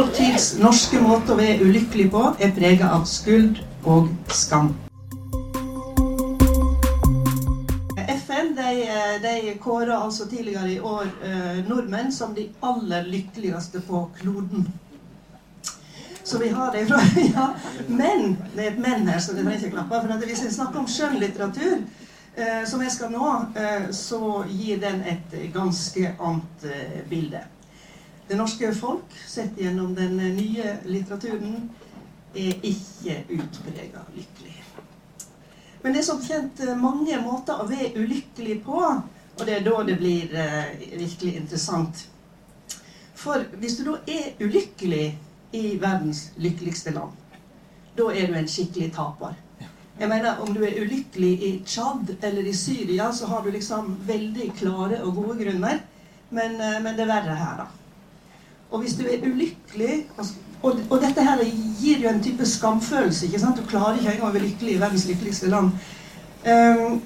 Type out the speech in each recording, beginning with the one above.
Vår tids norske måte å være ulykkelig på er prega av skuld og skam. De kåra altså tidligere i år eh, nordmenn som de aller lykkeligste på kloden. Så vi har det fra ja. Men det er et men her, så det trenger ikke klappe. For hvis jeg snakker om skjønnlitteratur, eh, som jeg skal nå, eh, så gir den et ganske annet eh, bilde. Det norske folk, sett gjennom den nye litteraturen, er ikke utprega lykkelig. Men det er som kjent mange måter å være ulykkelig på, og det er da det blir eh, virkelig interessant. For hvis du da er ulykkelig i verdens lykkeligste land, da er du en skikkelig taper. Jeg mener, Om du er ulykkelig i Tsjad eller i Syria, så har du liksom veldig klare og gode grunner. Men, eh, men det er verre her, da. Og hvis du er ulykkelig og, og, dette her gir jo en type skamfølelse. ikke sant? Du klarer ikke engang å være lykkelig i verdens lykkeligste land. Um,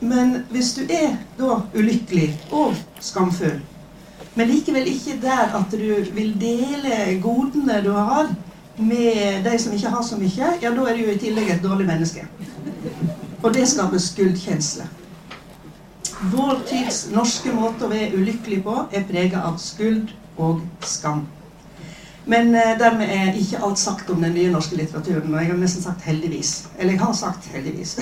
men hvis du er da ulykkelig og skamfull, men likevel ikke der at du vil dele godene du har, med de som ikke har så mye, ja, da er du jo i tillegg et dårlig menneske. Og det skaper skuldkjensle. Vår tids norske måte å være ulykkelig på er prega av skuld og skam. Men eh, dermed er ikke alt sagt om den nye norske litteraturen. Og jeg har nesten sagt heldigvis. Eller jeg har sagt heldigvis.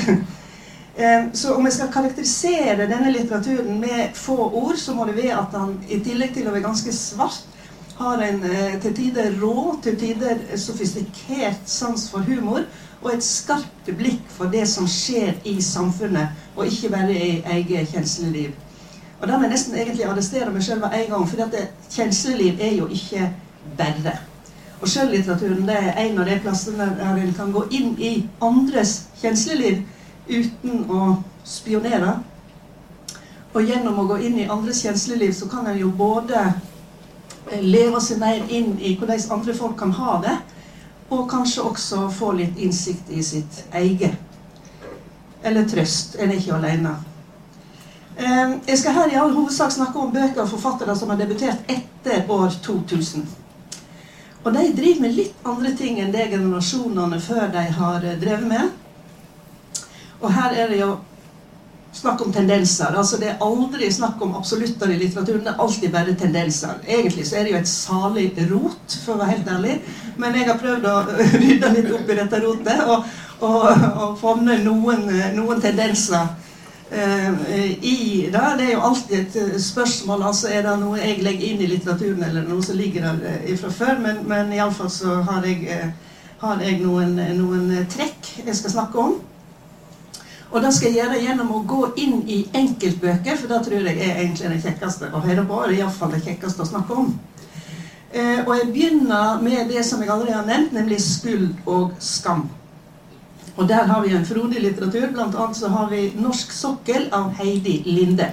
eh, så om jeg skal karakterisere denne litteraturen med få ord, så må det være at han i tillegg til å være ganske svart, har en eh, til tider rå, til tider sofistikert sans for humor. Og et skarpt blikk for det som skjer i samfunnet, og ikke bare i eget kjensleliv. Og da må jeg nesten egentlig arrestere meg sjøl med en gang, for kjensleliv er jo ikke bare. Og sjøllitteraturen det er en av de plassene der en kan gå inn i andres kjensleliv uten å spionere. Og gjennom å gå inn i andres kjensleliv så kan en jo både eh, leve seg mer inn i hvordan andre folk kan ha det, og kanskje også få litt innsikt i sitt eget. Eller trøst. En er ikke alene. Eh, jeg skal her i all hovedsak snakke om bøker og forfattere som har debutert etter år 2000. Og de driver med litt andre ting enn det generasjonene før de har eh, drevet med. Og her er det jo snakk om tendenser. altså Det er aldri snakk om absolutter i litteraturen. Det er alltid bare tendenser. Egentlig så er det jo et salig rot, for å være helt ærlig. Men jeg har prøvd å rydde litt opp i dette rotet og, og, og favne noen, eh, noen tendenser i det. Det er jo alltid et eh, spørsmål. altså Er det noe jeg legger inn i litteraturen, eller noe som ligger der eh, fra før? Men, men iallfall så har jeg, har jeg noen, noen, trekk jeg skal snakke om. Og det skal jeg gjøre gjennom å gå inn i enkeltbøker, for det tror jeg er egentlig det kjekkeste å høre på. Eller iallfall det kjekkeste å snakke om. og jeg begynner med det som jeg allerede har nevnt, nemlig skyld og skam. Og der har vi en frodig litteratur. Blant annet så har vi 'Norsk sokkel' av Heidi Linde.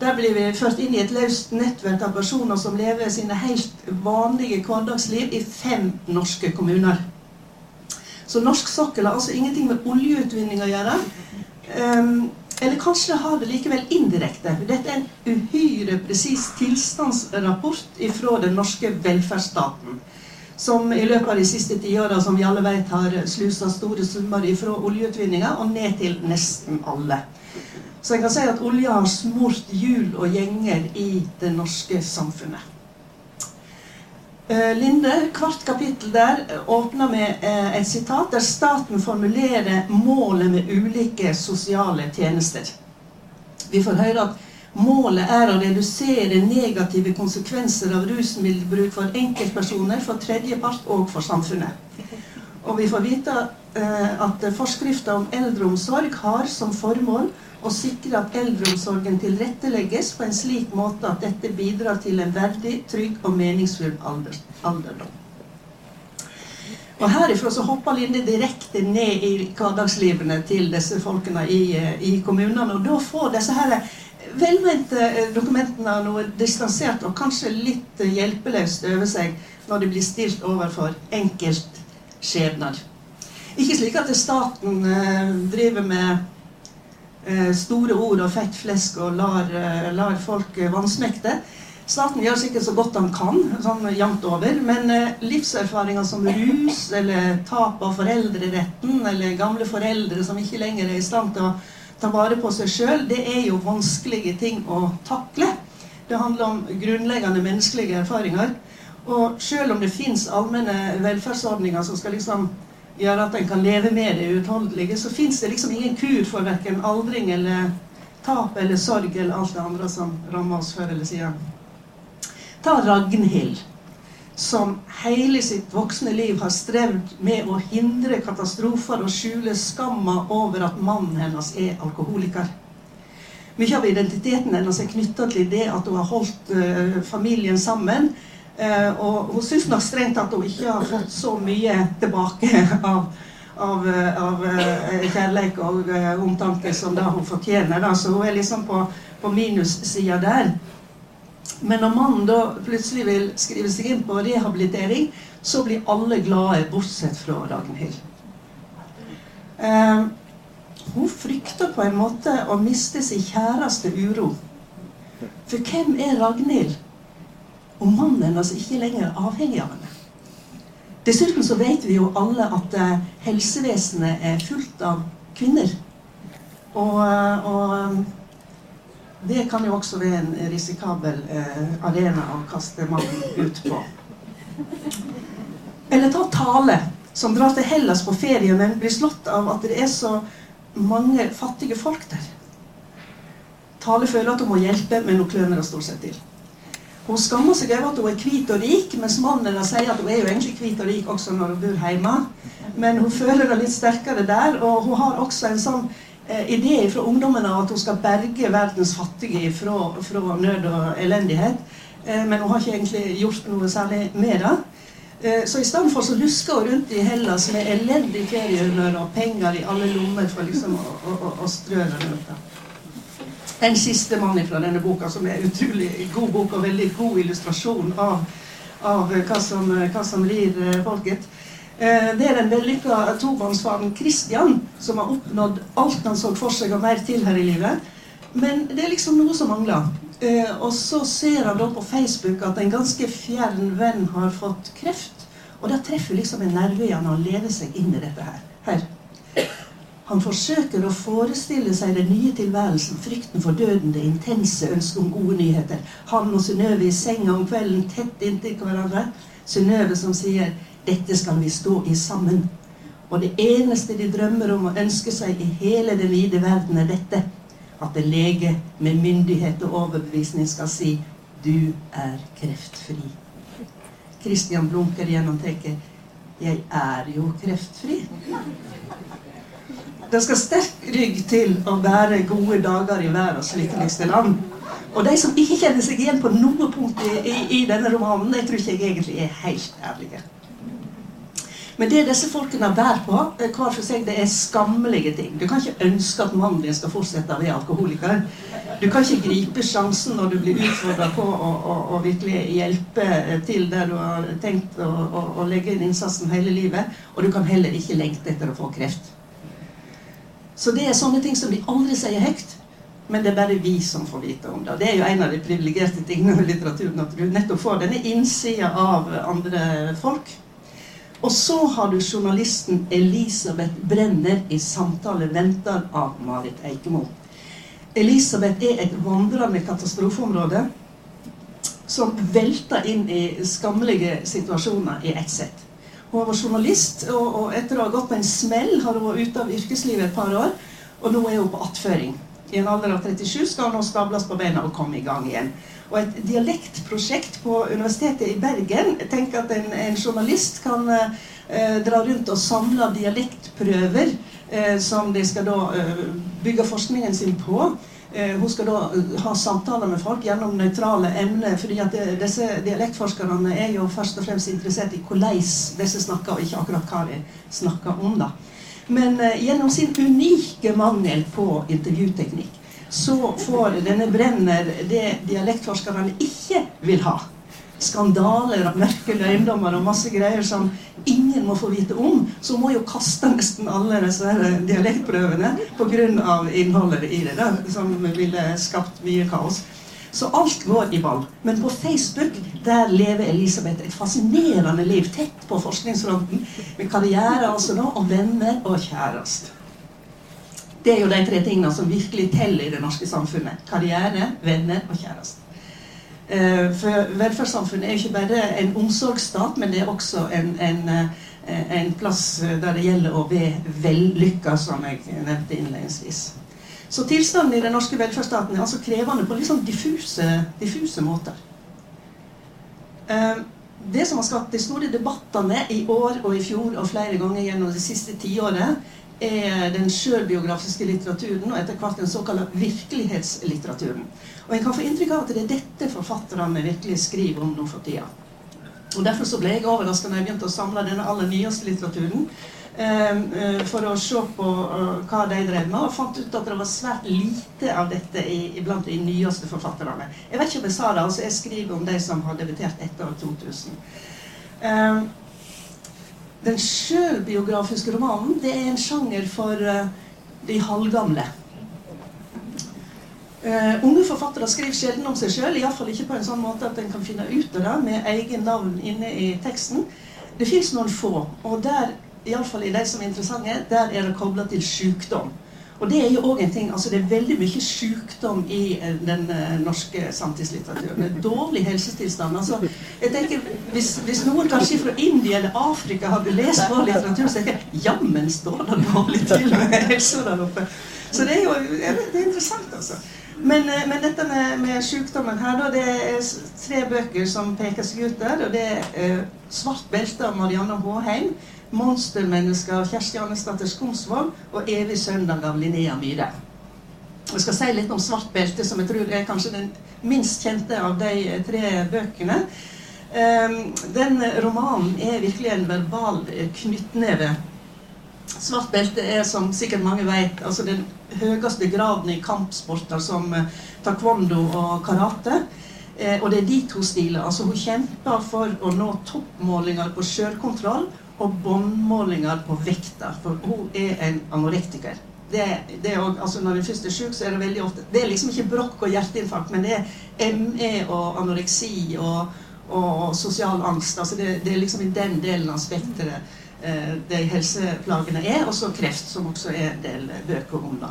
Der blir vi ført inn i et løst nettverk av personer som lever sine helt vanlige hverdagsliv i fem norske kommuner. Så norsk sokkel har altså ingenting med oljeutvinning å gjøre. Um, eller kanskje har det likevel indirekte. Dette er en uhyre presis tilstandsrapport fra den norske velferdsstaten som i løpet av de siste tiåra, som vi alle vet, har slusa store summer fra oljeutvinninga og ned til nesten alle. Så jeg kan si at olja har smurt hjul og gjenger i det norske samfunnet. Eh, Linde, hvert kapittel der, åpner med eh, et sitat der staten formulerer målet med ulike sosiale tjenester. Vi får høre at Målet er å redusere negative konsekvenser av rusmiddelbruk for enkeltpersoner, for tredjepart og for samfunnet. Og vi får vite eh, at forskrifta om eldreomsorg har som formål å sikre at eldreomsorgen tilrettelegges på en slik måte at dette bidrar til en verdig, trygg og meningsfull alderdom. Og Herifra så hopper Linde direkte ned i hverdagslivene til disse folkene i, eh, i kommunene. Og da får disse her velmente eh, dokumentene har noe distansert og kanskje litt eh, hjelpeløst over seg når de blir stilt overfor enkeltskjebner. Ikke slik at staten eh, driver med store ord og fett flesk og lar, lar folk vansmekte. Staten gjør sikkert så godt han kan, sånn jevnt over, men livserfaringer som rus eller tap av foreldreretten eller gamle foreldre som ikke lenger er i stand til å ta vare på seg sjøl, det er jo vanskelige ting å takle. Det handler om grunnleggende menneskelige erfaringer. Og sjøl om det fins allmenne velferdsordninger som skal liksom gjøre at en kan leve med det uutholdelige, så fins det liksom ingen kur for verken aldring eller tap eller sorg eller alt det andre som rammer oss før eller siden. Ta Ragnhild, som hele sitt voksne liv har strevd med å hindre katastrofer og skjule skamma over at mannen hennes er alkoholiker. Mye av identiteten hennes er knytta til det at hun har holdt uh, familien sammen. Uh, og hun syns nok strengt at hun ikke har fått så mye tilbake av, av, uh, av kjærlighet og omtanke som det hun fortjener. Da. Så hun er liksom på, på minussida der. Men når mannen da plutselig vil skrive seg inn på rehabilitering, så blir alle glade, bortsett fra Ragnhild. Eh, hun frykter på en måte å miste sin kjæreste uro. For hvem er Ragnhild om mannen hennes ikke lenger er avhengig av henne? Dessuten så vet vi jo alle at eh, helsevesenet er fullt av kvinner. Og, eh, og det kan jo også være en risikabel eh, arena å kaste mannen ut på. Eller ta Tale, som drar til Hellas på ferie, men blir slått av at det er så mange fattige folk der. Tale føler at hun må hjelpe, men hun kløner det stort sett til. Hun skammer seg over at hun er hvit og rik, mens mannen sier at hun er jo egentlig hvit og rik også når hun bor hjemme. Men hun føler det litt sterkere der, og hun har også en sånn eh, idé fra ungdommen av at hun skal berge verdens fattige fra, fra nød og elendighet. Eh, men hun har ikke egentlig gjort noe særlig med det. Eh, så i stedet for så lusker hun rundt i Hellas med elendig feriehumør og penger i alle lommer for liksom å, å, å strø rundt. En siste mann fra denne boka, som er utrolig god bok og veldig god illustrasjon av, av hva, som, hva som rir folket. Eh, det er den vellykka tobarnsfaren Christian som har oppnådd alt han så for seg og mer til her i livet. Men det er liksom noe som mangler. Eh, og så ser han da på Facebook at en ganske fjern venn har fått kreft. Og da treffer liksom en nerve i han og lever seg inn i dette her. her. Han forsøker å forestille seg den nye tilværelsen, frykten for døden, det intense ønsket om gode nyheter. Han og Synnøve i senga om kvelden, tett inntil hverandre. Synnøve som sier dette skal vi stå i sammen. Og det eneste de drømmer om og ønsker seg i hele den vide verden, er dette. At en lege med myndighet og overbevisning skal si 'Du er kreftfri'. Kristian blunker gjennom og tenker 'Jeg er jo kreftfri'. Det skal sterk rygg til å være gode dager i verdens lykkeligste land. Og de som ikke kjenner seg igjen på noe punkt i, i, i denne romanen, jeg tror ikke jeg egentlig er helt ærlige. Men det disse folkene bærer på, eh, hver for seg, det er skammelige ting. Du kan ikke ønske at mannen din skal fortsette å være alkoholiker. Du kan ikke gripe sjansen når du blir utfordra på å, å, å, virkelig hjelpe til der du har tenkt å, å, legge inn innsatsen hele livet. Og du kan heller ikke lengte etter å få kreft. Så det er sånne ting som vi aldri sier høyt. Men det er bare vi som får vite om det. Det er jo en av de privilegerte tingene med litteraturen. At du nettopp får denne innsida av andre folk. Og så har du journalisten Elisabeth Brenner i 'Samtale venter' av Marit Eikemo. Elisabeth er et vandrende katastrofeområde som velter inn i skammelige situasjoner i sett. Hun var journalist, og, og etter å ha gått på en smell har hun vært ute av yrkeslivet et par år. Og nå er hun på attføring. I en alder av 37 skal hun nå stables på beina og komme i gang igjen og et dialektprosjekt på Universitetet i Bergen. Tenk at en, en journalist kan eh, dra rundt og samle dialektprøver eh, som de skal da eh, bygge forskningen sin på. Eh, hun skal da eh, ha samtaler med folk gjennom nøytrale emner. fordi at det, disse dialektforskerne er jo først og fremst interessert i hvordan disse snakker, og ikke akkurat hva de snakker om. da. Men eh, gjennom sin unike mangel på intervjuteknikk så får denne Brenner det dialektforskerne ikke vil ha. Skandaler og mørke løgndommer og masse greier som ingen må få vite om. Så må jo kaste nesten alle disse dialektprøvene pga. innholdet i det, da, som ville skapt mye kaos. Så alt går i ball. Men på Facebook der lever Elisabeth et fascinerende liv tett på forskningsfronten. Med karriere altså nå, og venner og kjæreste. Det er jo de tre tingene som virkelig teller i det norske samfunnet. Karriere, venner og kjæreste. Eh, for velferdssamfunnet er jo ikke bare en omsorgsstat, men det er også en, en, eh, en plass der det gjelder å være vellykka, som jeg nevnte innledningsvis. Så tilstanden i den norske velferdsstaten er altså krevende på litt sånn diffuse, diffuse måter. Eh, det som har skapt de store debattene i år og i fjor og flere ganger gjennom det siste tiåret, er den sjølbiografiske litteraturen og etter hvert den såkalte virkelighetslitteraturen. Og en kan få inntrykk av at det er dette forfatterne virkelig skriver om nå for tida. Og Derfor så ble jeg overraska når jeg begynte å samle denne aller nyeste litteraturen. Ehm, eh, for å se på uh, hva de drev med, og fant ut at det var svært lite av dette blant de nyeste forfatterne. Jeg vet ikke om jeg sa det, altså jeg skriver om de som har debutert etter 2000. Um, den sjølbiografiske romanen det er en sjanger for uh, de halvgamle. Uh, unge forfattere skriver sjelden om seg sjøl, iallfall ikke på en sånn måte at en kan finne ut av det med egen navn inne i teksten. Det fins noen få, og der iallfall i de som er interessante, der er det kobla til sykdom. Og det er jo òg en ting, altså det er veldig mye sykdom i eh, den uh, norske samtidslitteraturen. Er dårlig helsetilstand. altså jeg tenker, hvis, hvis, noen kanskje fra India eller Afrika hadde lest vår litteratur, så tenker jeg jammen står det dårlig til med helsa der oppe. Så det er jo det er interessant, altså. Men, uh, men dette med, med sykdommen her, da, det er tre bøker som peker seg ut der. Og det er 'Svart belte' av Marianne Håheim. 'Monstermennesker' av Kjersti Annesdatter Skomsvold og 'Evig søndag' av Linnea Myhre. Jeg skal si litt om 'Svart belte', som jeg tror er kanskje den minst kjente av de tre bøkene. Ehm, den romanen er virkelig en verbal knyttneve. Svart belte er, som sikkert mange vet, altså den høyeste graden i kampsporter som eh, taekwondo og karate. Eh, og det er de to stiler. Altså Hun kjemper for å nå toppmålinger på sjølkontroll og båndmålinger på vekta, for hun er en anorektiker. Det, det er også, altså Når en først er syk, så er det veldig ofte Det er liksom ikke brokk og hjerteinfarkt, men det er ME og anoreksi og, og, sosial angst. altså det, det, er liksom i den delen av spekteret eh, de helseplagene er. Og så kreft, som også er en del bøker om. da.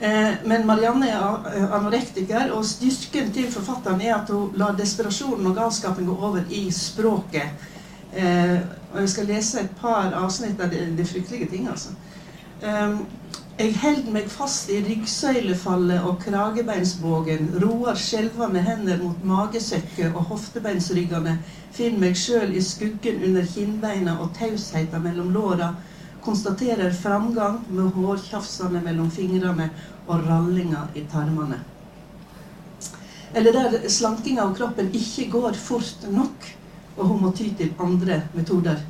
Eh, men Marianne er anorektiker, og styrken til forfatteren er at hun lar desperasjonen og galskapen gå over i språket. Eh, og jeg skal lese et par avsnitt av de, de fryktelige ting, altså. Um, jeg held meg fast i ryggsøylefallet og kragebeinsbogen, roer skjelvende hender mot magesøkket og hoftebeinsryggene, finner meg sjøl i skuggen under kinnbeina og tausheita mellom låra, konstaterer framgang med hårtjafsene mellom fingrene og rallinga i tarmene. Eller der slankinga av kroppen ikke går fort nok og hun må ty til andre metoder.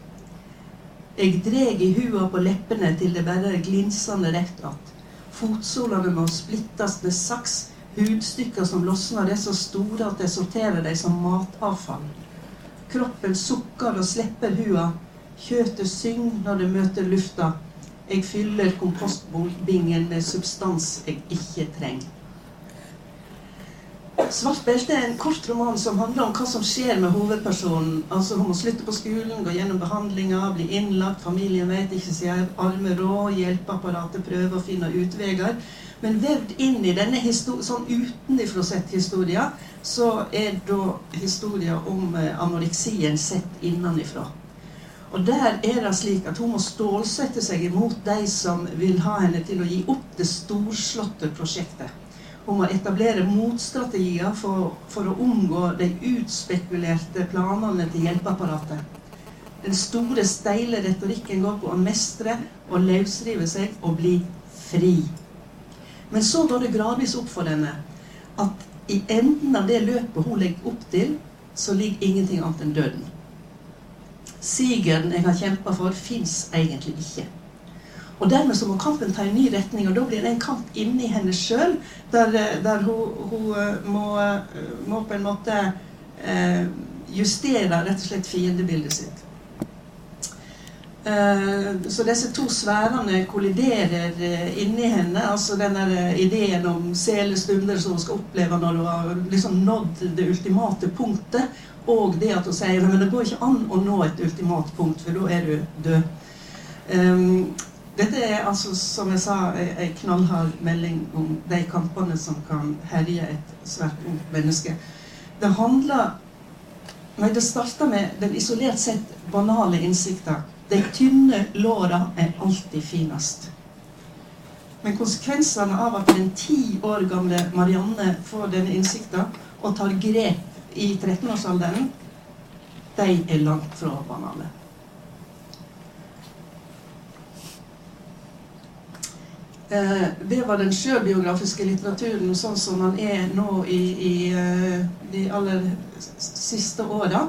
Jeg dreg i hua på leppene til det bare er glinsende rett att. Fotsolene må splittes med saks. Hudstykker som losnar er så store at jeg sorterer dei som matavfall. Kroppen sukker og slipper hua. Kjøtet syng når det møter lufta. Jeg fyller kompostbingen med substans jeg ikke trenger. 'Svart belte' er en kort roman som handler om hva som skjer med hovedpersonen. Altså Hun må slutte på skolen, gå gjennom behandlinga, bli innlagt, familien vet ikke, sier arme råd, hjelpeapparatet prøver å finne utveier. Men vevd inn i denne sånn utenfra sett historia, så er da historia om eh, anoreksien sett innenfra. Og der er det slik at hun må stålsette seg imot de som vil ha henne til å gi opp det storslåtte prosjektet om å etablere motstrategier for, for, å omgå de utspekulerte planene til hjelpeapparatet. Den store, steile retorikken går på å mestre og løsrive seg og bli fri. Men så går det gradvis opp for henne at i enden av det løpet hun legger opp til, så ligger ingenting annet enn døden. Sigeren jeg har kjempa for, fins egentlig ikke. Og dermed så må kampen ta en ny retning, og da blir det en kamp inni henne sjøl, der, der, hun, hun eh, må, eh, må, på en måte eh, justere rett og slett fiendebildet sitt. Eh, så disse to sfærene kolliderer eh, inni henne. altså denne eh, ideen om sele stunder som hun skal oppleve når hun har liksom nådd det ultimate punktet, og det at hun sier men det går ikke an å nå et ultimat punkt, for da er du død. Um, dette er altså, som jeg sa, en knallhard melding om de kampene som kan herje et svært ungt menneske. Det handler Nei, det starter med den isolert sett banale innsikta. de tynne låra er alltid finest. Men konsekvensene av at den ti år gamle Marianne får denne innsikta og tar grep i 13-årsalderen, de er langt fra banale. Det var den sjølbiografiske litteraturen sånn som den er nå i, i eh, de aller siste åra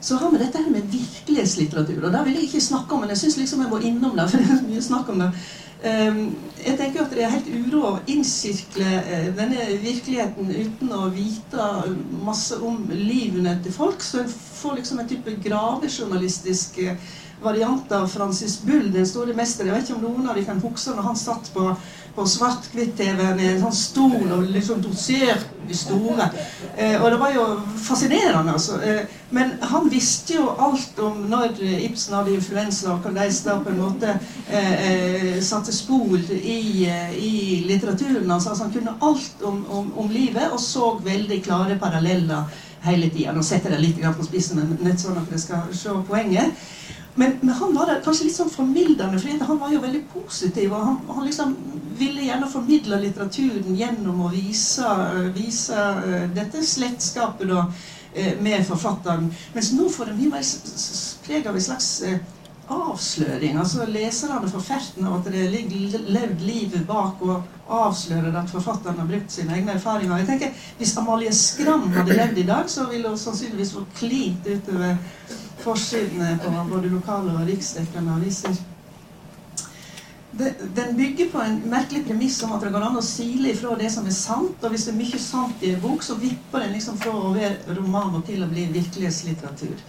så har vi dette her med virkelighetslitteratur. Og det vil jeg ikke snakke om, men jeg syns liksom jeg må innom det. for det er mye snakk om det. Um, jeg tenker at det er helt uro å innsirkle uh, denne virkeligheten uten å vite masse om livene til folk. Så en får liksom en type gravejournalistisk uh, variant av Francis Bull, den store mester. Jeg vet ikke om noen av de kan huske når han satt på på svart-hvitt-TV-en i en sånn stol og liksom doserte store. Eh, og det var jo fascinerende, altså. Eh, men han visste jo alt om når Ibsen hadde influensa, og hvordan de på en måte eh, eh satte spor i, eh, i litteraturen hans. Altså, han kunne alt om, om, om, livet og så veldig klare paralleller hele tida. Nå setter jeg det litt på spissen, men nett sånn at dere skal se poenget. Men, men, han var der kanskje litt sånn formildende, for han var jo veldig positiv. og han, han liksom ville gjerne formidle litteraturen gjennom å vise, vise uh, dette slektskapet uh, med forfatteren. Mens nå får det mye mer preg av en slags uh, avsløring. altså Leserne får ferten av at det ligger levd livet bak, og avslører at forfatteren har brukt sine egne erfaringer. Jeg tenker, Hvis Amalie Skram hadde levd i dag, så ville hun sannsynligvis få klint utover forsidene på både lokale og riksdekkende aviser. Den bygger på en merkelig premiss om at det går an å sile ifra det som er sant. Og hvis det er mye sant i en bok, så vipper den liksom fra å være roman og til å bli virkelighetslitteratur.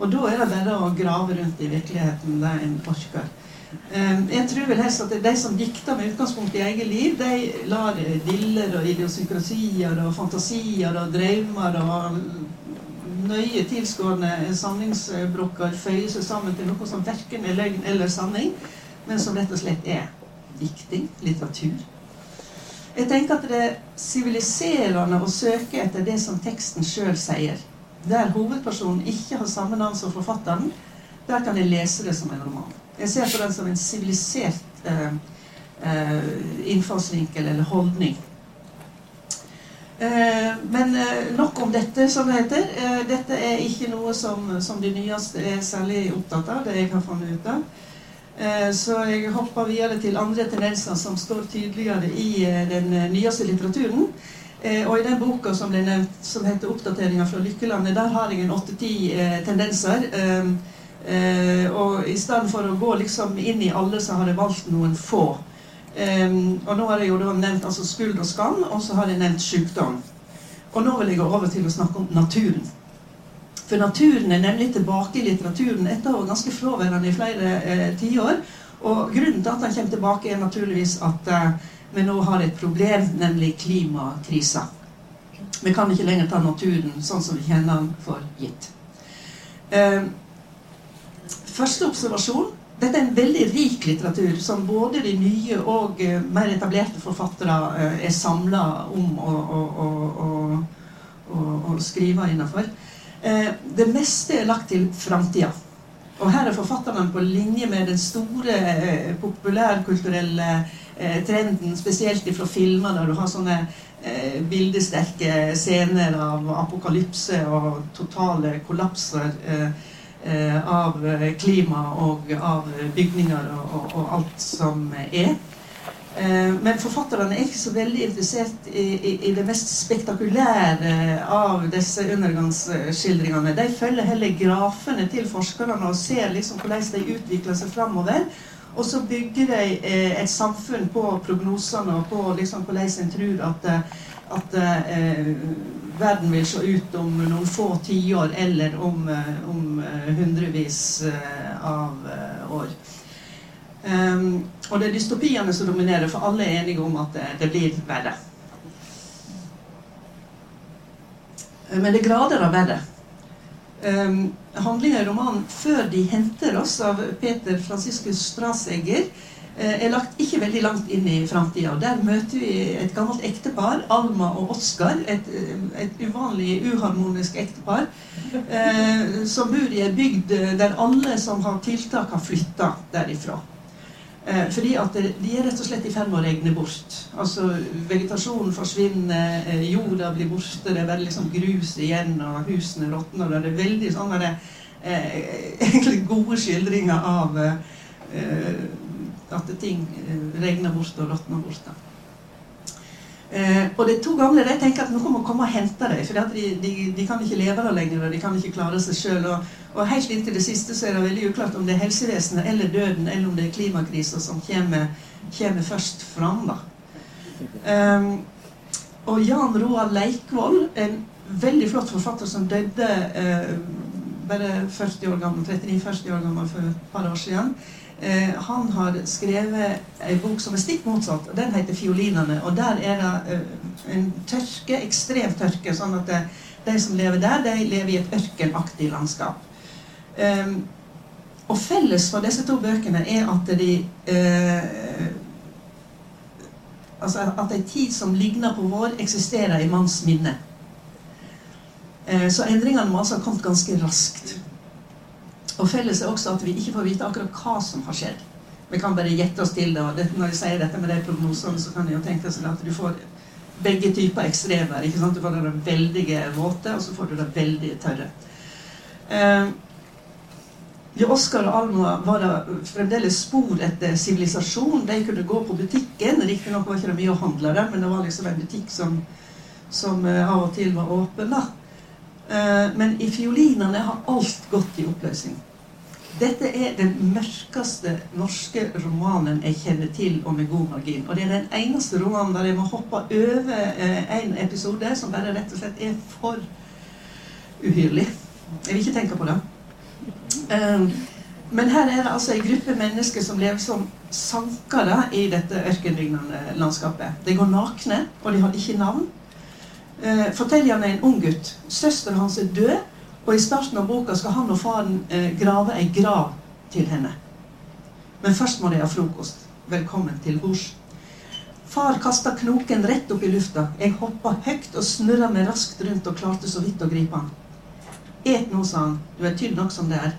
Og da er det bare å grave rundt i virkeligheten det en orker. Ehm, jeg tror vel helst at de som dikter med utgangspunkt i eget liv, de lar diller og idiosynkrasier og fantasier og drømmer og nøye tilskårne sanningsbrokker føye seg sammen til noe som verken er løgn eller sanning, men som rett og slett er dikting, litteratur. Jeg tenker at det er siviliserende å søke etter det som teksten sjøl sier. Der hovedpersonen ikke har samme navn som forfatteren, der kan jeg lese det som en roman. Jeg ser på den som en sivilisert eh, eh, innfallsvinkel eller holdning Eh, men eh, nok om dette, som det heter. Eh, dette er ikke noe som, som de nyeste er særlig opptatt av. det jeg har funnet ut av. Så jeg hopper videre til andre tendenser som står tydeligere i den nyeste litteraturen. Og i den boka som ble nevnt, som heter 'Oppdateringer fra Lykkelandet', der har jeg en åtte-ti tendenser. Og i stedet for å gå liksom inn i alle, så har jeg valgt noen få. Um, og nå har jeg jo nevnt altså skuld og skam, og så har jeg nevnt sykdom. Og nå vil jeg gå over til å snakke om naturen. For naturen er nemlig tilbake i litteraturen etter å være ganske fraværende i flere eh, tiår. Og grunnen til at den kommer tilbake, er naturligvis at eh, vi nå har et problem, nemlig klimakrisa. Vi kan ikke lenger ta naturen sånn som vi kjenner den for gitt. Eh, første observasjon dette er en veldig rik litteratur som både de nye og eh, mer etablerte forfattere eh, er samla om å, skrive innafor. Uh, det meste er lagt til framtida. Og her er forfatterne på linje med den store populærkulturelle trenden, spesielt fra filmer der du har sånne bildesterke scener av apokalypse og totale kollapser. Eh, av eh, klima og av bygninger og, og, og alt som er. Eh, men forfatterne er ikke så veldig interessert i, i, i, det mest spektakulære av disse undergangsskildringene. De følger heller grafene til forskerne og ser liksom hvordan de utvikler seg framover. Og så bygger de et samfunn på prognosene og på liksom hvordan en tror at, at eh, verden vil se ut om noen få tiår eller om, eh, om eh, hundrevis eh, av år. Um, og det er dystopiene som dominerer, for alle er enige om at det blir verre. Men det er grader av verre. Um, Handlinga i romanen 'Før de henter oss' av Peter Franciscus Strasegger Eh, er lagt ikke veldig langt inn i framtida. Der møter vi et gammelt ektepar, Alma og Oskar. Et, eh, et uvanlig uharmonisk ektepar. Eh, som bor i ei bygd der alle som har tiltak, har flytta derifra. Eh, fordi at de er rett og slett i ferd med å regne bort. Altså Vegetasjonen forsvinner, eh, jorda blir borte, det er bare liksom grus igjen, og husene råtner. Det er veldig sånne eh, egentlig gode skildringer av eh, at ting regner bort og råtner bort. Eh, og de to gamle de tenker at noen må komme og hente dem. For de, de, de, kan ikke leve der lenger, og de kan ikke klare seg sjøl. Og, og, helt inntil det siste så er det veldig uklart om det er helsevesenet eller døden eller om det er klimakrisa som kommer, kommer, først fram. Um, og Jan Roar Leikvoll, en veldig flott forfatter som døde eh, bare 40 år gammel, 39-40 år gammel for et par år siden. Eh, han har skrevet en bok som er stikk motsatt. Den heter 'Fiolinene'. og Der er det eh, en tørke, ekstrem tørke. sånn at de som lever der, de lever i et ørkenaktig landskap. Um, og felles for disse to bøkene er at de Altså at en tid som ligner på vår, eksisterer i manns minne. Så endringene må altså ha kommet ganske raskt. Og felles er også at vi ikke får vite akkurat hva som har skjedd. Vi kan bare gjette oss til det. og det, Når jeg sier dette med de prognosene, så kan jeg jo tenke seg at du får begge typer ekstremer. ikke sant? Du får det veldige våte, og så får du det veldig tørre. Eh, I Oskar og Alma var det fremdeles spor etter sivilisasjon. De kunne gå på butikken. Riktignok var det ikke mye å handle der, men det var liksom en butikk som, som uh, av og til var åpen. da. Eh, men i fiolinene har alt gått i oppløsning. Dette er den mørkeste norske romanen jeg kjenner til, og med god margin. Og det er den eneste romanen der jeg må hoppe over eh, en episode som bare rett og slett er for uhyrlig. Jeg vil ikke tenke på det. Eh, men her er det altså en gruppe mennesker som lever som sankere i dette ørkenlignende landskapet. De går nakne, og de har ikke navn eh, forteller han en ung gutt. Søsteren hans er død, og i starten av boka skal han og faren eh, grave ei grav til henne. Men først må de ha frokost. Velkommen til bords. Far kasta knoken rett opp i lufta. Jeg hoppa høyt og snurra meg raskt rundt og klarte så vidt å gripe han. Et nå, sa han. Du er tynn nok som det er.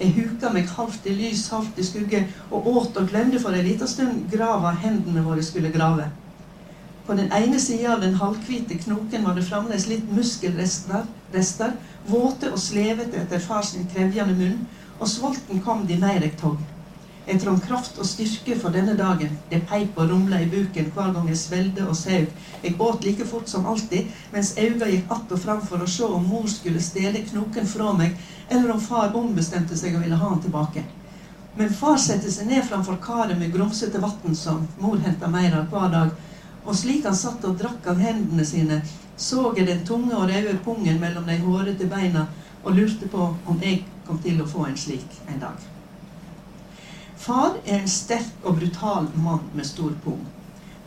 Jeg huka meg halvt i lys, halvt i skugge, og åt og glemte for en liten stund grava hendene våre skulle grave. På den ene sida av den halvhvite knoken var det fremdeles litt muskelrester, rester, våte og slevete etter far sin krevjende munn, og sulten kom de mer jeg tog. Jeg trong kraft og styrke for denne dagen. Det peip og rumla i buken hver gang jeg svelde og saug. Jeg åt like fort som alltid, mens auga gikk att og fram for å se om mor skulle stjele knoken fra meg, eller om far ombestemte seg og ville ha han tilbake. Men far satte seg ned framfor karet med grumsete vann som mor henta mer av hver dag, og slik han satt og drakk av hendene sine, så jeg den tunge og røde pungen mellom de hårete beina og lurte på om jeg kom til å få en slik en dag. Far er en sterk og brutal mann med stor pung.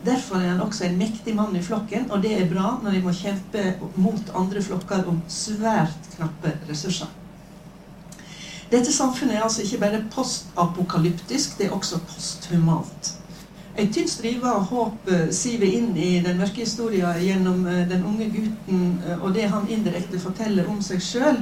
Derfor er han også en mektig mann i flokken, og det er bra når de må kjempe mot andre flokker om svært knappe ressurser. Dette samfunnet er altså ikke bare postapokalyptisk, det er også posthumant. En tynn strive av håp eh, siver inn i den mørke historien gjennom eh, den unge gutten eh, og det han indirekte forteller om seg sjøl.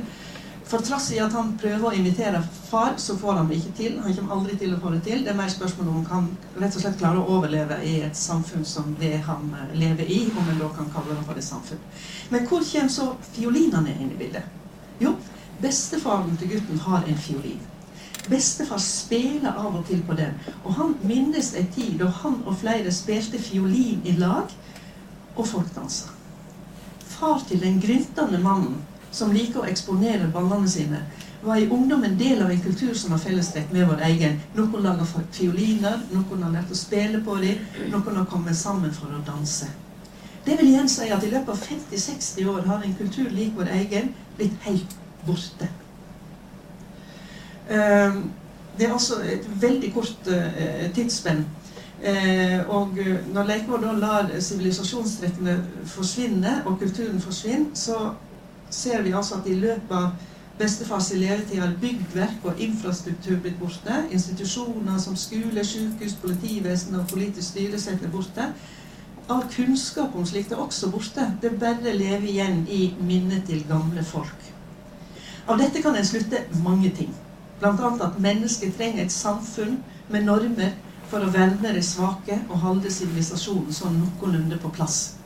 For trass i at han prøver å imitere far, så får han det ikke til. Han kommer aldri til å få det til. Det er mer spørsmål om han rett og slett klarer å overleve i et samfunn som det han lever i, om en da kan kalle det for et samfunn. Men hvor kommer så fiolinene inn i bildet? Jo, bestefaren til gutten har en fiolin. Bestefar spiller av og til på den. Og han minnes en tid da han og flere spilte fiolin i lag, og folk. Far til den gryntende mannen som liker å eksponere ballene sine, var i ungdommen del av en kultur som har fellestrekk med vår egen. Noen lager fioliner, noen har lært å spille på dem, noen har kommet sammen for å danse. Det vil igjen si at i løpet av 50-60 år har en kultur lik vår egen blitt helt borte. Ehm, det er altså et veldig kort eh, tidsspenn. Eh, og når Leikvoll da lar sivilisasjonstrekkene forsvinne, og kulturen forsvinne, så ser vi altså at i løpet av bestefars levetid har byggverk og infrastruktur blitt borte. Institusjoner som skole, sykehus, politivesen og politisk styresett er borte. All kunnskap om slikt er også borte. Det bare lever igjen i minnet til gamle folk. Av dette kan en slutte mange ting. Bl.a. at mennesket trenger et samfunn med normer for å verne de svake og holde sivilisasjonen sånn noenlunde på plass.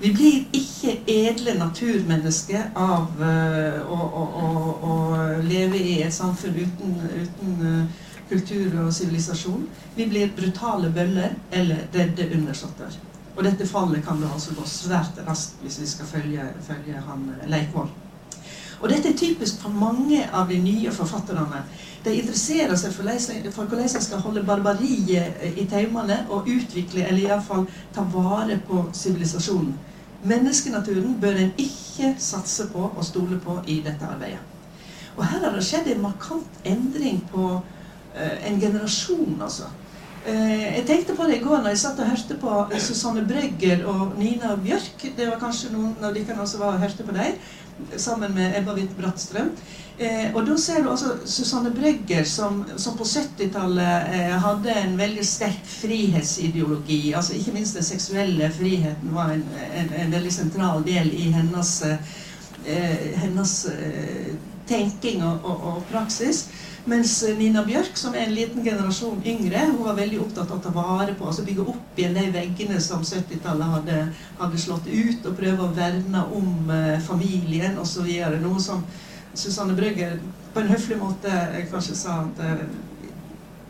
Vi blir ikke edle naturmennesker av uh, å, å, å, leve i et samfunn uten, uten uh, kultur og sivilisasjon. Vi blir brutale bøller eller redde undersåtter. Og dette fallet kan det altså gå svært raskt hvis vi skal følge, følge han eh, Leikvoll. Og dette er typisk for mange av de nye forfatterne. De interesserer seg for, hvordan en skal holde barbariet eh, i taumene og utvikle, eller iallfall ta vare på sivilisasjonen. Menneskenaturen bør en ikke satse på og stole på i dette arbeidet. Og her har det skjedd en markant endring på uh, en generasjon, altså. Uh, jeg tenkte på det i går når jeg satt og hørte på Susanne Brøgger og Nina Bjørk. Det var kanskje noen av dere som var og hørte på dem sammen med Ebba Witt Brattstrøm. Eh, og da ser du også Susanne Brøgger, som, som på 70-tallet eh, hadde en veldig sterk frihetsideologi. altså Ikke minst den seksuelle friheten var en, en, en veldig sentral del i hennes, eh, hennes eh, tenking og, og, og praksis. Mens Nina Bjørk, som er en liten generasjon yngre, hun var veldig opptatt av å ta vare på, altså bygge opp igjen de veggene som 70-tallet hadde, hadde, slått ut, og prøve å verne om eh, familien osv. Noe som Susanne Brøgger på en høflig måte eh, kanskje sa at uh,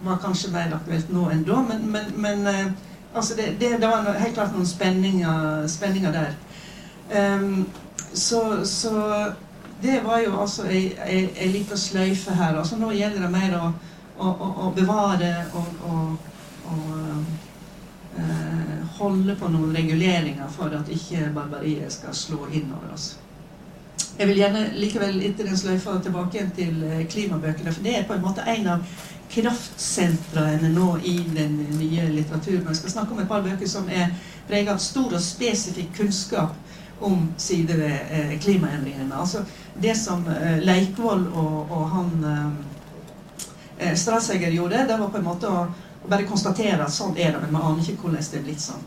var kanskje mer aktuelt nå enn da. Men, men, men eh, altså det, det, det, var helt klart noen spenninger, spenninger der. Um, så, så det var jo altså ei, lita sløyfe her. altså Nå gjelder det mer å, å, å, å bevare og, eh, holde på noen reguleringer for at ikke barbariet skal slå inn over oss. Jeg vil gjerne likevel etter den sløyfa tilbake igjen til eh, klimabøkene. For det er på en måte en av kraftsentrene nå i den nye litteraturen. Jeg skal snakke om et par bøker som er preget av stor og spesifikk kunnskap om sider ved klimaendringene. Altså det som eh, Leikvoll og, og han eh, eh gjorde, det var på en måte å, å, bare konstatere at sånn er det, men man aner ikke hvordan det er blitt sånn.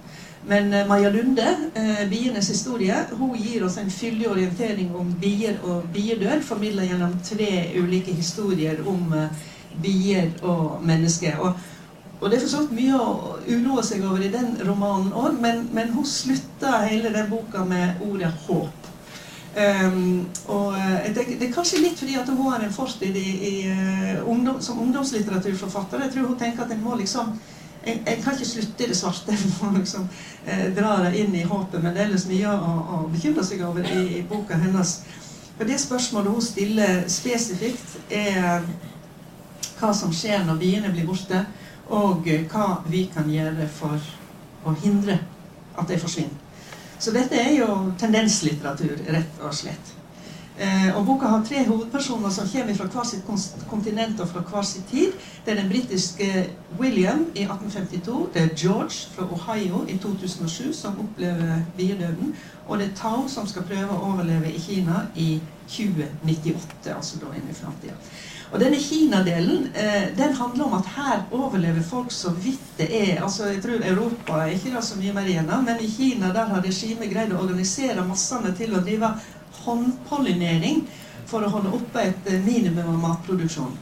Men Maja Lunde, bienes historie, hun gir oss en fyldig orientering om bier og biedød, formidla gjennom tre ulike historier om bier og mennesker. Og og det er for så vidt mye å uroe seg over i den romanen òg, men, men, hun slutta hele den boka med ordet 'håp'. Um, og det, det, er kanskje litt fordi at hun har en fortid i, i, uh, ungdom, som ungdomslitteraturforfatter. Jeg tror hun tenker at en må liksom en kan ikke slutte i det svarte. En må liksom uh, dra det inn i håpet. Men det er ellers mye å, å bekymre seg over i, i, boka hennes. For det spørsmålet hun stiller spesifikt, er hva som skjer når biene blir borte og hva vi kan gjøre for å hindre at det forsvinner. Så dette er jo tendenslitteratur, rett og slett. Eh, og Boka har tre hovedpersoner som kommer fra hver sitt kontinent og fra hver sitt tid. Det er den britiske William i 1852. Det er George fra Ohio i 2007 som opplever biedøden. Og det er Tao som skal prøve å overleve i Kina i 2098, altså da inn i framtida. Og denne Kina-delen eh, den handler om at her overlever folk så vidt det er. altså Jeg tror Europa er ikke det så mye mer igjen men i Kina der har regimet greid å organisere massene til å drive håndpollinering for å holde oppe et eh, minimum av matproduksjon.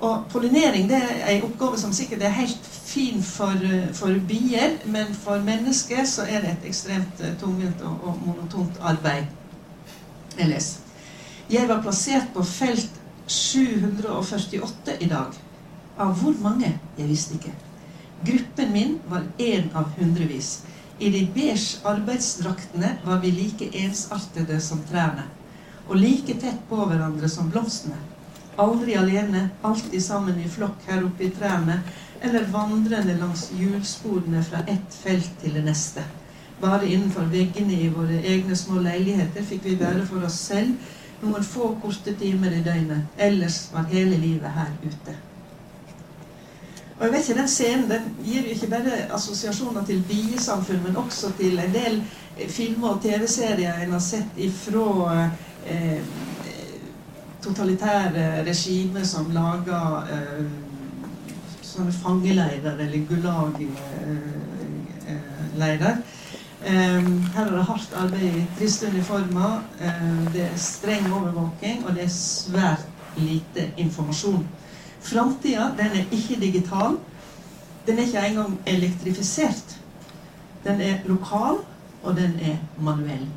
Og pollinering det er en oppgave som sikkert er helt fin for, eh, for bier, men for mennesker så er det et ekstremt tungvint og, og monotont arbeid. Ellers. Jeg var plassert på felt 748 i dag. Av hvor mange? Jeg visste ikke. Gruppen min var én av hundrevis. I de beige arbeidsdraktene var vi like ensartede som trærne. Og like tett på hverandre som blomstene. Aldri alene, alltid sammen i flokk her oppe i trærne, eller vandrende langs hjulsporene fra ett felt til det neste. Bare innenfor veggene i våre egne små leiligheter fikk vi være for oss selv noen få korte timer i døgnet. Ellers var hele livet her ute. Og jeg vet ikke, Den scenen den gir jo ikke bare assosiasjoner til biesamfunn, men også til en del filmer og TV-serier en har sett ifra eh, totalitære regimer som lager eh, sånne fangeleirer eller gulag-leirer. Eh, her er det hardt arbeid i triste uniformer, eh, det er streng overvåking, og det er svært lite informasjon. Framtida, er ikke digital. Den er ikke engang elektrifisert. Den er lokal, og den er manuell.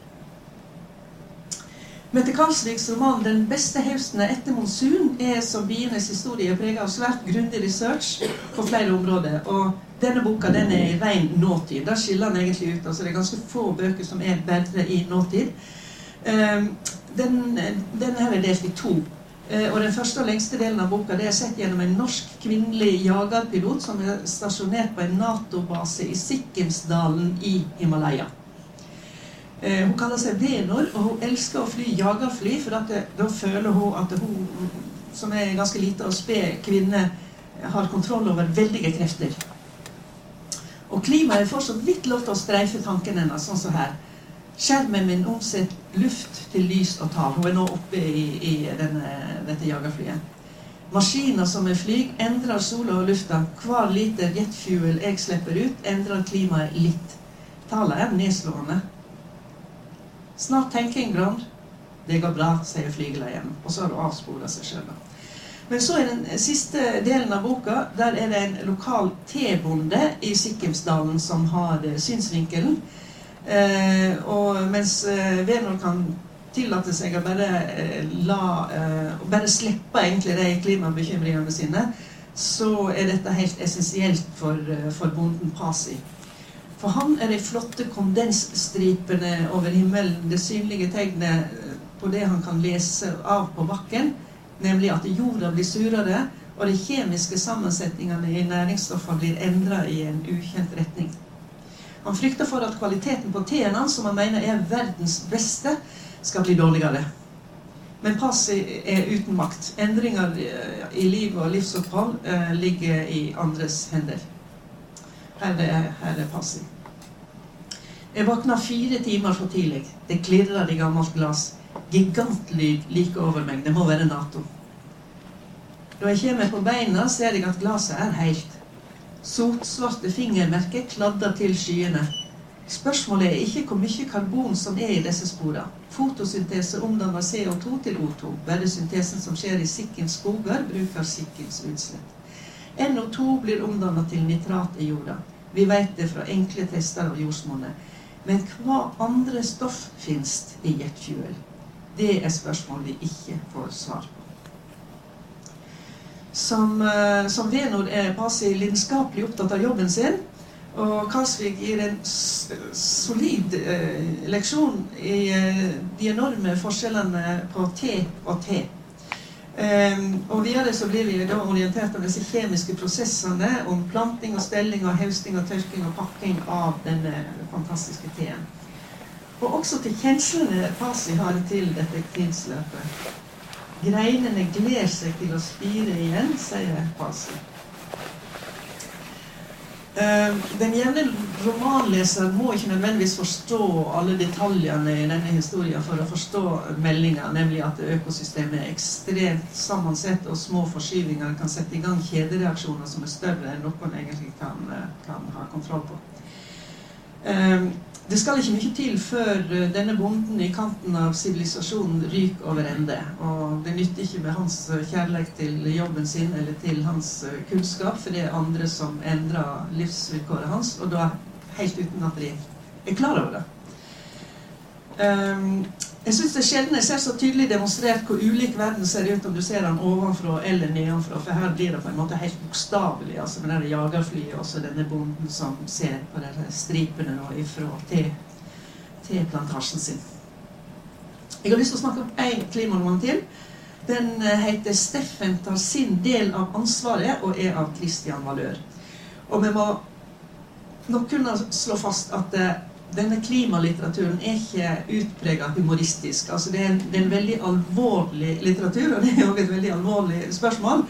Mette Karlsviks roman 'Den beste høsten etter monsun' er som bienes historie preget av svært grundig research på flere områder. Og denne boka den er i ren nåtid. Der skiller den egentlig ut. altså Det er ganske få bøker som er bedre i nåtid. Ehm, den, den her er delt i to. Eh, og Den første og lengste delen av boka det er sett gjennom en norsk kvinnelig jagerpilot som er stasjonert på en Nato-base i Sikkimsdalen i Himalaya. Eh, hun kaller seg Venor, og hun elsker å fly jagerfly, for det, da føler hun at hun, som er ganske lita og sped kvinne, har kontroll over veldige krefter. Og klimaet får så vidt lov til å streife tanken hennes, sånn som her. Skjermen min omsetter luft til lys og tall. Hun er nå oppe i, i denne, dette jagerflyet. Maskiner som er fly, endrer sola og lufta. Hver liter jetfuel jeg slipper ut, endrer klimaet litt. Tallet er nedslående. Snart tenker England Det går bra, sier flygeleieren. Og så har hun avspora seg sjøl. Men så er den siste delen av boka der er det en lokal tebonde i Sikkimsdalen som har eh, synsvinkelen. Eh, og mens eh, Venor kan tillate seg å bare eh, la eh, Bare slippe egentlig de klimabekymringene sine, så er dette helt essensielt for, eh, for bonden Pasi. For han er de flotte kondensstripene over himmelen, det synlige tegnet på det han kan lese av på bakken, nemlig at jorda blir surere, og de kjemiske sammensetningene i næringsstoffene blir endra i en ukjent retning. Han frykter for at kvaliteten på teen hans, som han mener er verdens beste, skal bli dårligere. Men Passi er uten makt. Endringer i liv og livsopphold eh, ligger i andres hender. Her er, her er passing. Jeg våkna fire timer for tidlig. Det klirrer i gammelt glass. Gigantlyd like over meg. Det må være Nato. Da jeg kommer på beina, ser jeg at glasset er helt. Sotsvarte fingermerker kladder til skyene. Spørsmålet er ikke hvor mye karbon som er i disse sporene. Fotosyntese omdanner CO2 til O2. Bare syntesen som skjer i Sikkens skoger, bruker Sikkens utslipp. NO2 blir omdannet til nitrat i jorda. Vi vet det fra enkle tester av jordsmonnet. Men hva andre stoff finnes i jetfuel? Det er spørsmål vi ikke får svar på. Som, uh, som venord er Pasi lidenskapelig opptatt av jobben sin. Og Karlsvik gir en solid eh, leksjon i eh, de enorme forskjellene på te og te. Um, og videre så blir vi da orientert om disse kjemiske prosessene, om planting og stelling og hausting og tørking og pakking av denne fantastiske teen. Og også til kjenslene Pasi har til dette tidsløpet. Greinene gleder seg til å spire igjen, sier Pasi. Eh, den jevne romanleser må ikke nødvendigvis forstå alle detaljene i denne historien for å forstå meldinga, nemlig at økosystemet er ekstremt sammensatt, og små forskyvinger kan sette i gang kjedereaksjoner som er større enn noen egentlig kan, eh, kan ha kontroll på. Um, det skal ikke mye til før eh, denne bonden i kanten av sivilisasjonen ryker over ende. Og det nytter ikke med hans eh, kjærlighet til jobben sin eller til hans eh, kunnskap, for det er andre som endrer livsvilkåret hans, og da helt uten at de er klar over det. Um, jeg syns det er sjelden jeg ser så tydelig demonstrert hvor ulik verden ser ut om du ser den ovenfra eller nedenfra. For her blir det på en måte helt bokstavelig. altså Med det jagerflyet og denne bonden som ser på de stripene nå ifra til, til plantasjen sin. Jeg har lyst til å snakke om én klimaroman til. Den eh, heter 'Steffen tar sin del av ansvaret' og er av Christian Valør. Og vi må nok kunne slå fast at eh, denne klimalitteraturen er ikke utprega humoristisk. Altså det, er en, det er en veldig alvorlig litteratur, og det er òg et veldig alvorlig spørsmål.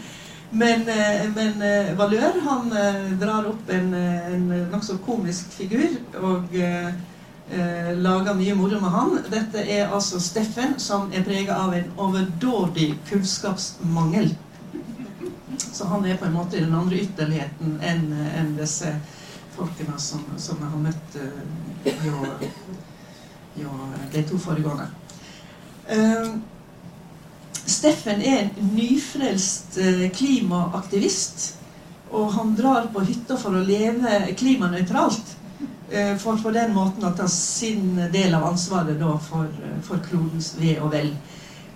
Men, eh, men eh, Valør han eh, drar opp en, en nokså komisk figur og eh, lager mye moro med han. Dette er altså Steffen, som er prega av en overdådig kunnskapsmangel. Så han er på en måte i den andre ytterligheten enn en disse folkene som, som jeg har møtt uh, jo, jo, de to foregående. Uh, Steffen er en nyfrelst uh, klimaaktivist. Og han drar på hytta for å leve klimanøytralt. For på den måten å ta sin del av ansvaret for, for klodens ve og vel.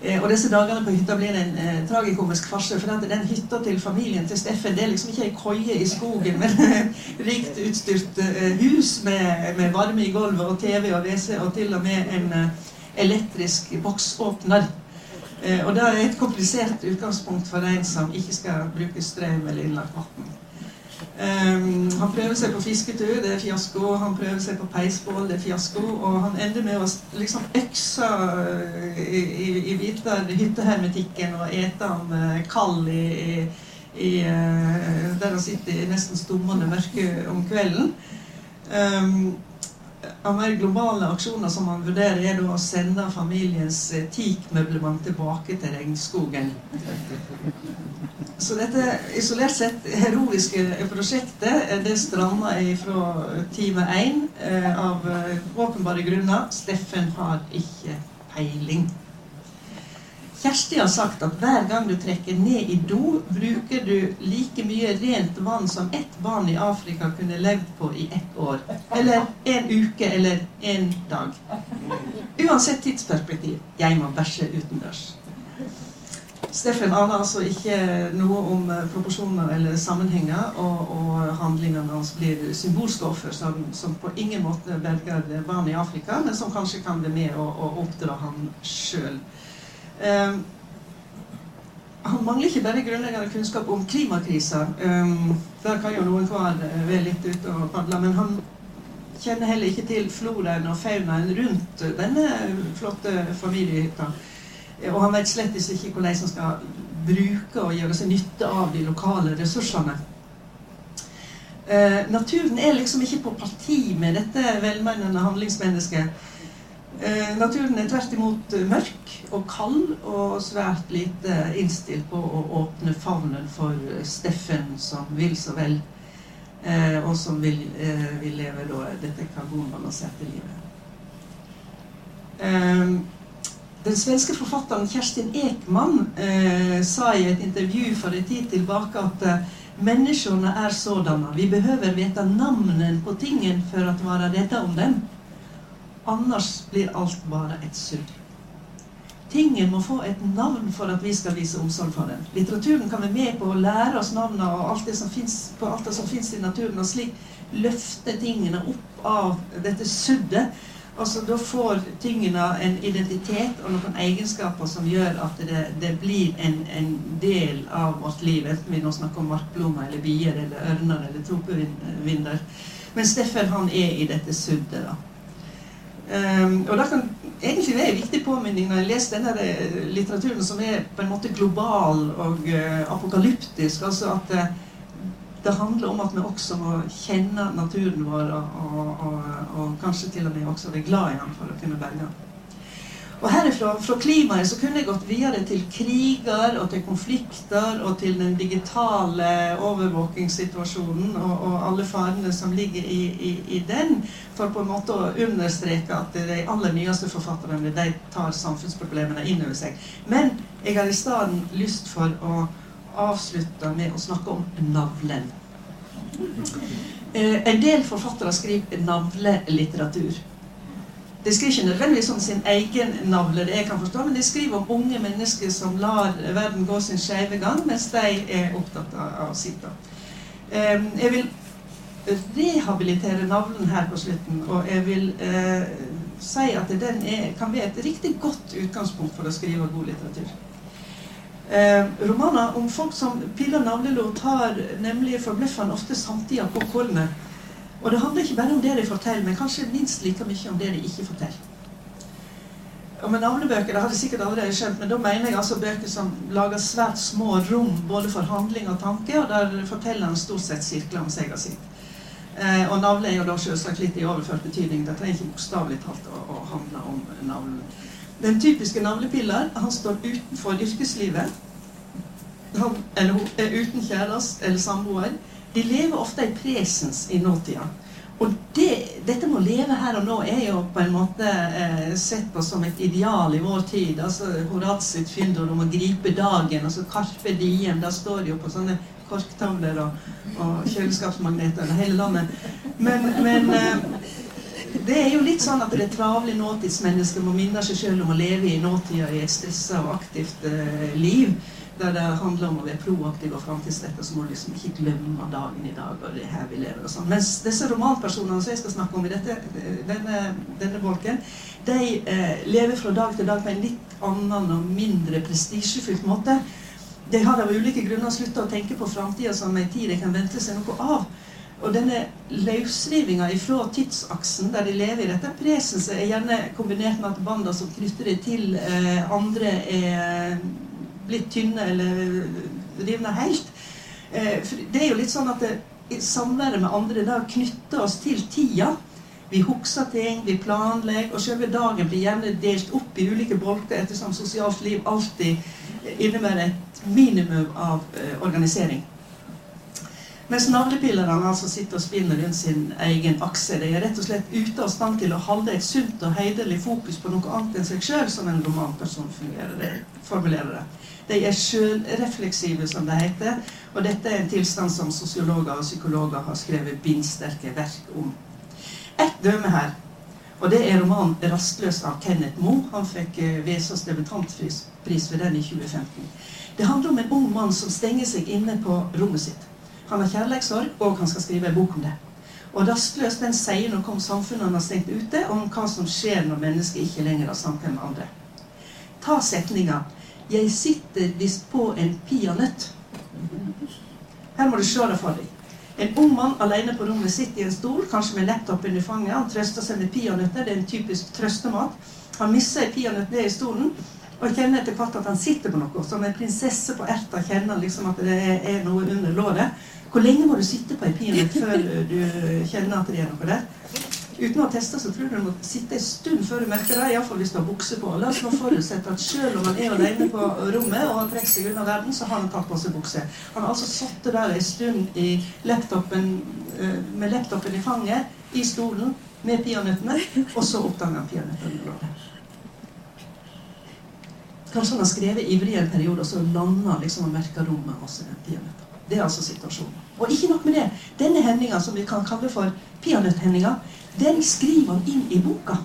Eh, og disse dagene på hytta blir en eh, tragikomisk farse. For den hytta til familien til Steffen det er liksom ikke ei koie i skogen, men rikt utstyrt eh, hus med, med, varme i gulvet og TV og WC og til og med en eh, elektrisk boksåpner. Eh, og det er et komplisert utgangspunkt for en som ikke skal bruke strøm eller innlagt vann. Um, han prøver seg på fisketur, det er fiasko. Han prøver seg på peisbål, det er fiasko. Og han ender med å liksom økse eh, i, i, hyttehermetikken og ete han uh, kald i, i uh, Der han sitter i nesten stummende mørke om kvelden. Um, av mer globale aksjoner som man vurderer, er å sende familiens teakmøblement tilbake til regnskogen. Så dette isolert sett heroiske prosjektet eh, det stranda fra time én eh, av eh, åpenbare grunner. Steffen har ikke peiling. Kjersti har sagt at hver gang du trekker ned i do, bruker du like mye rent vann som ett barn i Afrika kunne levd på i ett år. Eller en uke eller en dag. Uansett tidsperspektiv. Jeg må bæsje utendørs. Steffen aner altså ikke noe om eh, proporsjoner eller sammenhenger, og, og handlingene hans blir symbolske offer som, som, på ingen måte berger barn i Afrika, men som kanskje kan være med å, å oppdra han sjøl. Um, han mangler ikke bare grunnleggende kunnskap om klimakrisa. Um, der kan jo noen hver være litt ute og padle. Men han kjenner heller ikke til floraen og faunaen rundt denne flotte familiehytta. Og han vet slett ikke hvordan han skal bruke og gjøre seg nytte av de lokale ressursene. Uh, naturen er liksom ikke på parti med dette velmenende handlingsmennesket. Eh, naturen er tvert imot eh, mørk og kald og svært lite innstilt på å åpne favnen for eh, Steffen, som vil så vel, eh, og som vil, eh, vil leve da, dette karbonbalanserte livet. Eh, den svenske forfatteren Kjerstin Ekman sa i et intervju for en tid tilbake at menneskene er sådanne. Vi behøver vite navnene på tingen for å være redde om dem. Annars blir alt bare et sudd. Tingen må få et navn for at vi skal vise omsorg for den. Litteraturen kan være med på å lære oss navnene og alt det som finnes, på alt det som fins i naturen, og slik løfte tingene opp av dette suddet. Altså, da får tingene en identitet og noen egenskaper som gjør at det, det blir en, en, del av vårt liv. Enten vi nå snakker om markblomster eller bier eller ørner eller tropevinder. Men Steffen han er i dette suddet. da. Um, og det kan egentlig være en viktig påminning når jeg leser denne eh, litteraturen som er på en måte global og uh, apokalyptisk. Altså at uh, det handler om at vi også må kjenne naturen vår og, og, og, og kanskje til og med også være glad i den for å kunne berge den. Og herifra, fra klimaet, så kunne jeg gått videre til kriger og til konflikter og til den digitale overvåkingssituasjonen og, og alle farene som ligger i, i, i, den, for på en måte å understreke at de aller nyeste forfatterne de tar samfunnsproblemene inn over seg. Men jeg har i stedet lyst for å avslutte med å snakke om navlen. Eh, en del forfattere skriver navlelitteratur. De skriver ikke nødvendigvis om sin egen navle, det jeg kan forstå, men de skriver om unge mennesker som lar verden gå sin skeive gang, mens de er opptatt av sitt. Jeg vil rehabilitere navlen her på slutten, og jeg vil eh, si at den er, kan være et riktig godt utgangspunkt for å skrive god litteratur. Eh, romaner om folk som piller navlelot, har nemlig forbløffende ofte samtida på kålene. Og det handler ikke bare om det de forteller, men kanskje minst like mye om det de ikke forteller. Og med navlebøker det hadde sikkert allerede skjønt, men da mener jeg altså bøker som lager svært små rom både for handling og tanke, og der fortelleren stort sett sirkler om seg og sitt. Eh, og navle er jo da selvsagt litt i overført betydning. Det trenger ikke bokstavelig talt å, å, handle om navlen. Den typiske navlepiller han står utenfor yrkeslivet. Han eller hun er uten kjæreste eller samboer. De lever ofte i presens i nåtida. Og det, dette med å leve her og nå er jo på en måte eh, sett på som et ideal i vår tid. altså Horaz sitt om å gripe dagen. altså Carpe diem. Da står det jo på sånne korktavler og, og kjøleskapsmagneter over hele landet. Men, men eh, det er jo litt sånn at det travle nåtidsmennesket må minne seg sjøl om å leve i nåtida i et stressa og aktivt eh, liv der det handler om å være proaktiv og framtidsrettet, så må du liksom ikke glemme dagen i dag og det her vi lever og sånn. Mens disse romanpersonene som jeg skal snakke om i dette, denne, denne bolken, de eh, lever fra dag til dag på en litt annen og mindre prestisjefylt måte. De har av ulike grunner slutta å tenke på framtida som en tid de kan vente seg noe av. Og denne løsrivinga ifra tidsaksen der de lever i dette presenset, er gjerne kombinert med at banda som knytter det til eh, andre, er blitt tynne eller rivna helt. Eh, det er jo litt sånn at samværet med andre da knytter oss til tida. Vi husker ting, vi planlegger, og selve dagen blir gjerne delt opp i ulike bolker ettersom sosialt liv alltid innebærer et minimum av uh, organisering. Mens navlepillerne altså sitter og spinner rundt sin egen akse. De er rett og slett ute av stand til å holde et sunt og hederlig fokus på noe annet enn seg sjøl, som en romanperson formulerer det. De er sjølrefleksive, som det heter. Og dette er en tilstand som sosiologer og psykologer har skrevet bindsterke verk om. Et døme her, og det er romanen 'Rastløs' av Kenneth Moe. Han fikk Vesas Vesaas debutantpris for den i 2015. Det handler om en ung mann som stenger seg inne på rommet sitt. Han har kjærlighetssorg, og han skal skrive en bok om det. Og 'Rastløs' den sier noe om samfunnet han har stengt ute, om hva som skjer når mennesker ikke lenger har samkvem med andre. Ta setninga 'Jeg sitter visst på en peanøtt'. Her må du se det for deg. En ung mann alene på rommet sitter i en stol, kanskje med laptopen i fanget. Han trøster seg med peanøtter. Det er en typisk trøstemat. Han misser en peanøtt ned i stolen og kjenner etter hvert at han sitter på noe. Som en prinsesse på erta kjenner liksom at det er noe under låret. Hvor lenge må du sitte på en peanøtt før du kjenner at det er noe der? Uten å ha testa så tror du du må sitte en stund før du merker det. Iallfall hvis du har bukse på. La oss nå forutsette at selv om han er alene på rommet og han trekker seg unna verden, så har han tatt på seg bukse. Han har altså sittet der en stund laptopen, eh, med laptopen i fanget, i stolen, med peanøttene, og så oppdager han peanøttene. Kanskje han har skrevet ivrig en periode, og så lander han liksom og merker rommet også den peanøtten. Det er altså situasjonen. Og ikke nok med det. Denne hendinga, som vi kan kalle for peanøtthendinga, den skriver han inn i boka.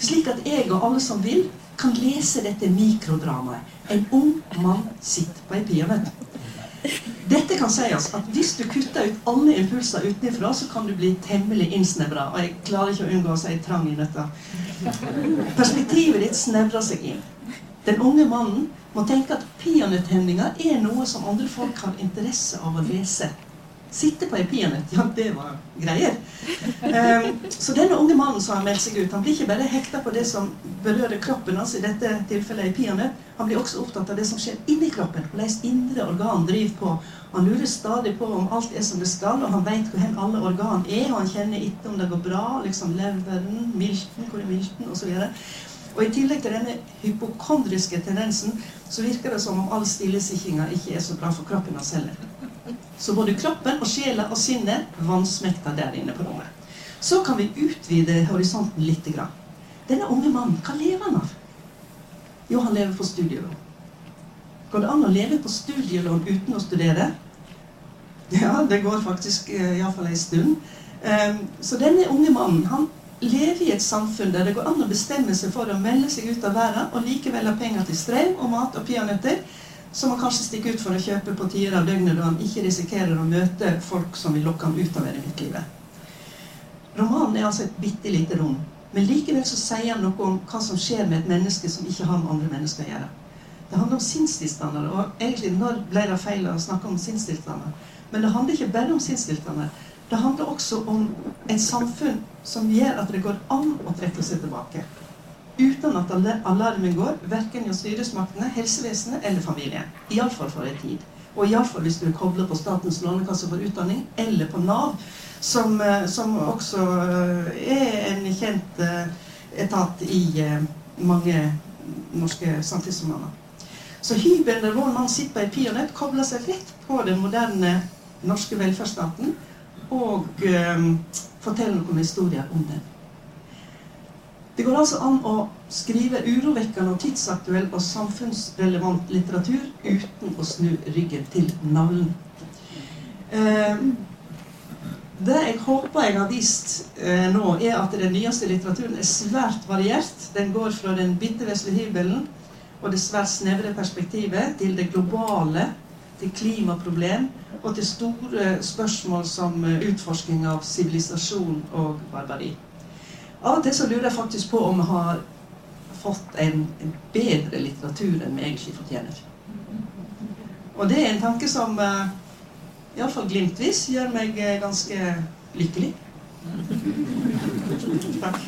Slik at jeg og alle som vil, kan lese dette mikrodramaet. En ung mann sitter på ei peanøtt. Dette kan sies at hvis du kutter ut alle impulser utenfra, så kan du bli temmelig innsnevra. Og jeg klarer ikke å unngå å si trang i dette. Perspektivet ditt snevrer seg inn. Den unge mannen må tenke at peanøtthendinga er noe som andre folk har interesse av å lese. Sitte på en peanøtt, ja, det var greier. Um, så denne unge mannen som har meldt seg ut, han blir ikke bare hekta på det som berører kroppen hans, i dette tilfellet en peanøtt. Han blir også opptatt av det som skjer inni kroppen, hvordan indre organ driver på. Han lurer stadig på om alt er som det skal, og han vet hvor hen alle organ er, og han kjenner etter om det går bra, liksom leveren, milten, hvor er milten, osv. Og I tillegg til denne hypokondriske tendensen så virker det som om all stillesikkinga ikke er så bra for kroppen hans heller. Så både kroppen og sjela og sinnet vansmekter der inne på rommet. Så kan vi utvide horisonten litt. Denne unge mannen, hva lever han av? Jo, han lever på studielån. Går det an å leve på studielån uten å studere? Ja, det går faktisk uh, iallfall ei stund. Um, så denne unge mannen han lever i et samfunn der det går an å bestemme seg for å melde seg ut av verden og likevel ha penger til strev og mat og peanøtter som han kanskje stikker ut for å kjøpe på tider av døgnet da han ikke risikerer å møte folk som vil lokke ham ut av eremittlivet. Romanen er altså et bitte lite rom, men likevel så sier han noe om hva som skjer med et menneske som ikke har med andre mennesker å gjøre. Det handler om sinnstilstander, og egentlig når ble det feil å snakke om sinnstilstander? Men det handler ikke bare om sinnstilstander. Det handler også om et samfunn som gjør at det går an å trekke seg tilbake. Uten at alarmen går, verken hos styresmaktene, helsevesenet eller familien. Iallfall for en tid. Og iallfall hvis du er koblet på Statens lånekasse for utdanning eller på Nav, som, eh, som også eh, er en kjent eh, etat i mange norske samtidsromaner. Så hybelen der vår mann sitter på ei peanøtt, kobler seg rett på den moderne norske velferdsstaten og um, forteller noen historier om den. Det går altså an å skrive urovekkende og tidsaktuell og samfunnsrelevant litteratur uten å snu ryggen til navlen. Eh, det jeg håper jeg har vist eh, nå, er at den nyeste litteraturen er svært variert. Den går fra den bitte vesle hybelen og det svært snevre perspektivet til det globale, til klimaproblem og til store spørsmål som eh, utforsking av sivilisasjon og barbari. Av og til så lurer jeg faktisk på om vi har fått en, en bedre litteratur enn vi egentlig fortjener. Og det er en tanke som uh, iallfall glimtvis gjør meg eh, ganske lykkelig. Takk.